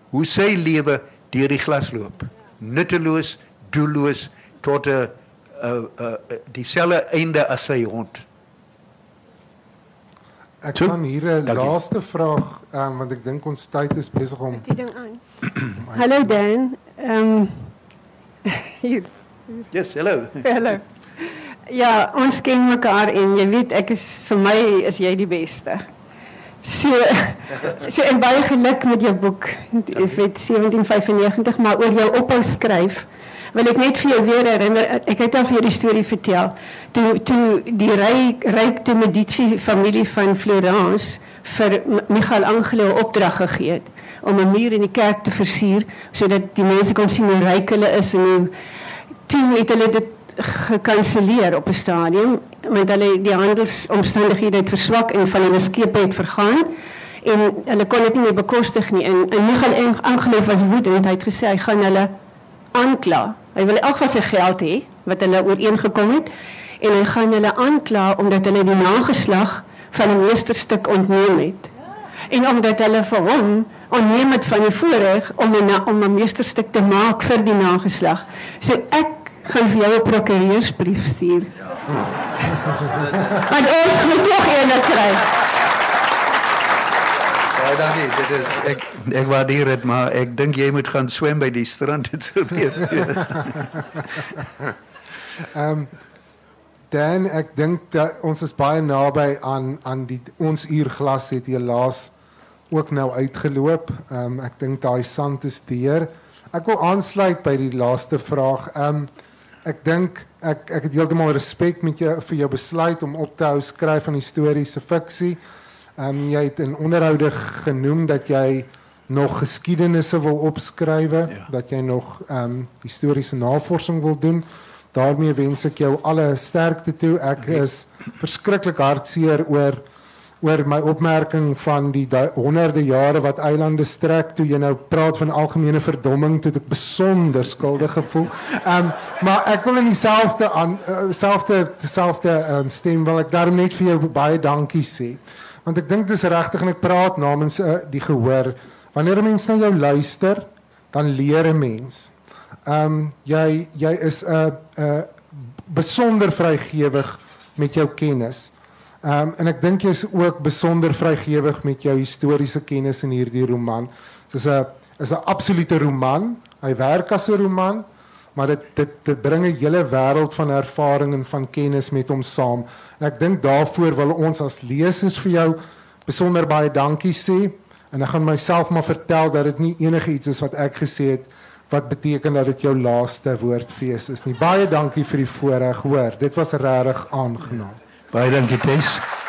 Hoe sy lewe deur die glas loop. Nutteloos, doelloos tot 'n 'n 'n dieselfde einde as sy hond. Ek so, kan hier 'n laaste vraag, um, want ek dink ons tyd is besig om die ding aan. Hallo Dan. Ehm um, Hier. Yes, hello. Hallo. Ja, ons ken mekaar en jy weet ek is vir my is jy die beste. So so en baie geluk met jou boek. Ek weet 1795 maar oor jou ophou skryf. Wil ek net vir jou weer herinner ek het al vir jou die storie vertel. Toe toe die ryk rykte Medici familie van Florence vir Michael Angelo opdrag gegee het om 'n muur in die kerk te versier sodat die mense kon sien hoe ryk hulle is en hoe teen het hulle dit gekanselleer op 'n stadium want hulle die handelsomstandighede het verswak en van hulle skepe het vergaan en hulle kon dit nie meer bekostig nie. En en Michael Angelo was woedend. Hy het gesê hy gaan hulle aankla. Hy wil elk van sy geld hê wat hulle ooreengekom het en hy gaan hulle aankla omdat hulle die nageslag van 'n meesterstuk ontneem het. En omdat hulle vir hom ontneem het van die voorreg om 'n om 'n meesterstuk te maak vir die nageslag so ek gaan vir jou 'n prokureursbrief stuur Want ons moet nog een kry. Baie dankie. Dit is ek ek waardeer dit, maar ek dink jy moet gaan swem by die strand dit sou weer. Ehm dan ek dink dat ons is baie naby aan aan die ons uurglas het helaas ook nou uitgeloop. Ehm um, ek dink daai sand is deur. Ek wil aansluit by die laaste vraag. Ehm um, ek dink ek ek het heeltemal respek met jou vir jou besluit om op te hou skryf van historiese fiksie. Ehm um, jy het in onderhoude genoem dat jy nog geskiedenisse wil opskrywe, ja. dat jy nog ehm um, historiese navorsing wil doen. Daarmee wens ek jou alle sterkte toe. Ek is verskriklik hartseer oor oor my opmerking van die honderde jare wat eilande strek toe jy nou praat van algemene verdomming toe ek besonder skuldig gevoel. Ehm um, maar ek wil in dieselfde aan uh, selfde dieselfde um, stem wil ek daarom net vir jou baie dankie sê. Want ek dink dis regtig en ek praat namens uh, die gehoor. Wanneer 'n mens na jou luister, dan leer 'n mens. Ehm um, jy jy is 'n uh, 'n uh, besonder vrygewig met jou kennis. Ehm um, en ek dink jy's ook besonder vrygewig met jou historiese kennis in hierdie roman. Dit is 'n is 'n absolute roman. Hy werk as 'n roman, maar dit dit dit bring 'n hele wêreld van ervaring en van kennis met hom saam. En ek dink daarvoor wil ons as lesers vir jou besonder baie dankie sê. En ek gaan myself maar vertel dat dit nie enige iets is wat ek gesê het wat beteken dat dit jou laaste woordfees is nie. Baie dankie vir die voorreg, hoor. Dit was regtig aangenaam. Baie dankie Tess.